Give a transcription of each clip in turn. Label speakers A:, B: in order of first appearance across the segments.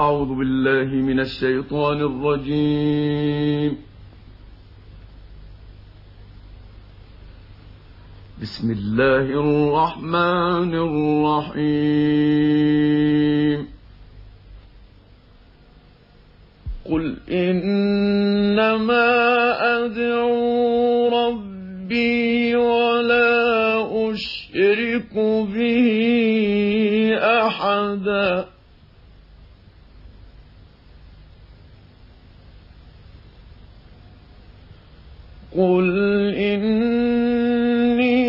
A: أعوذ بالله من الشيطان الرجيم. بسم الله الرحمن الرحيم. قل إنما أدعو ربي ولا أشرك به أحدا قل إني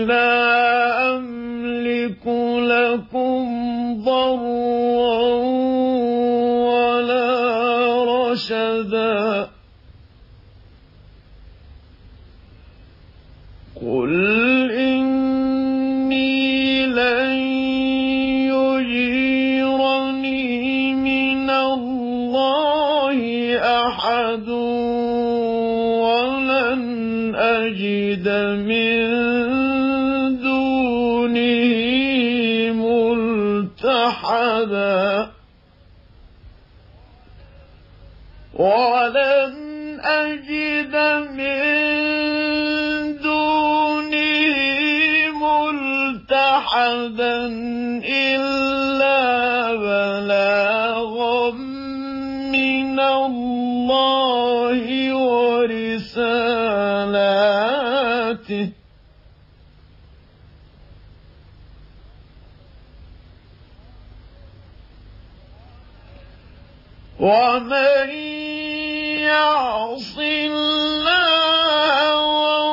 A: لا أملك لكم ضرا ولا رشدا قل ولن أجد من دونه ملتحدا ولن أجد من دونه ملتحدا إلا ورسالاته ومن يعص الله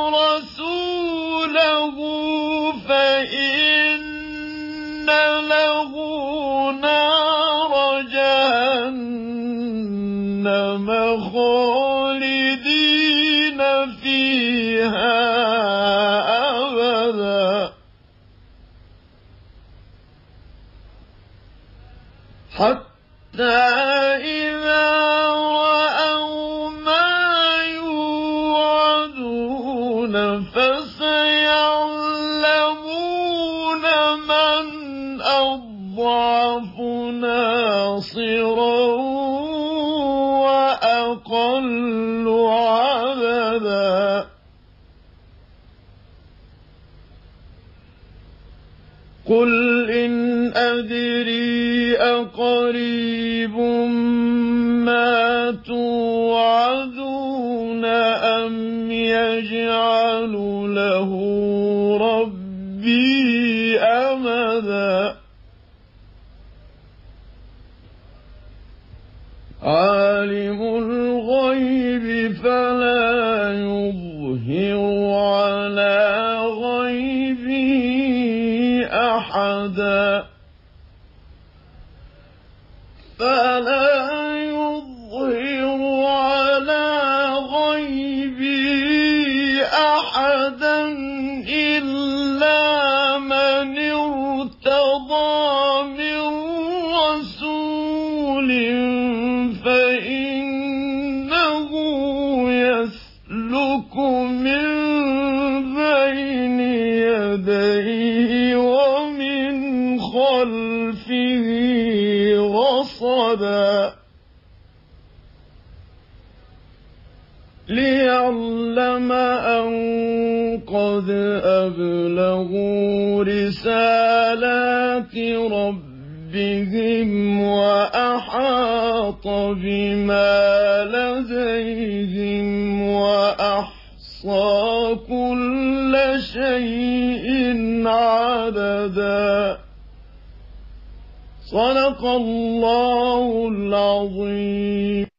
A: ورسوله فإن له نار جهنم خالدين. فيها أبدا. حتى إذا رأوا ما يوعدون فسيعلمون من أضعف ناصرا وأقل عددا. قل إن أدري أقريب ما توعدون أم يجعل له ربي أمدا عالم الغيب فلا أحدا فلا يظهر على غيبه أحدا إلا من ارتضى من رسول ليعلم أن قد أبلغوا رسالات ربهم وأحاط بما لديهم وأحصى كل شيء عددا. صدق الله العظيم.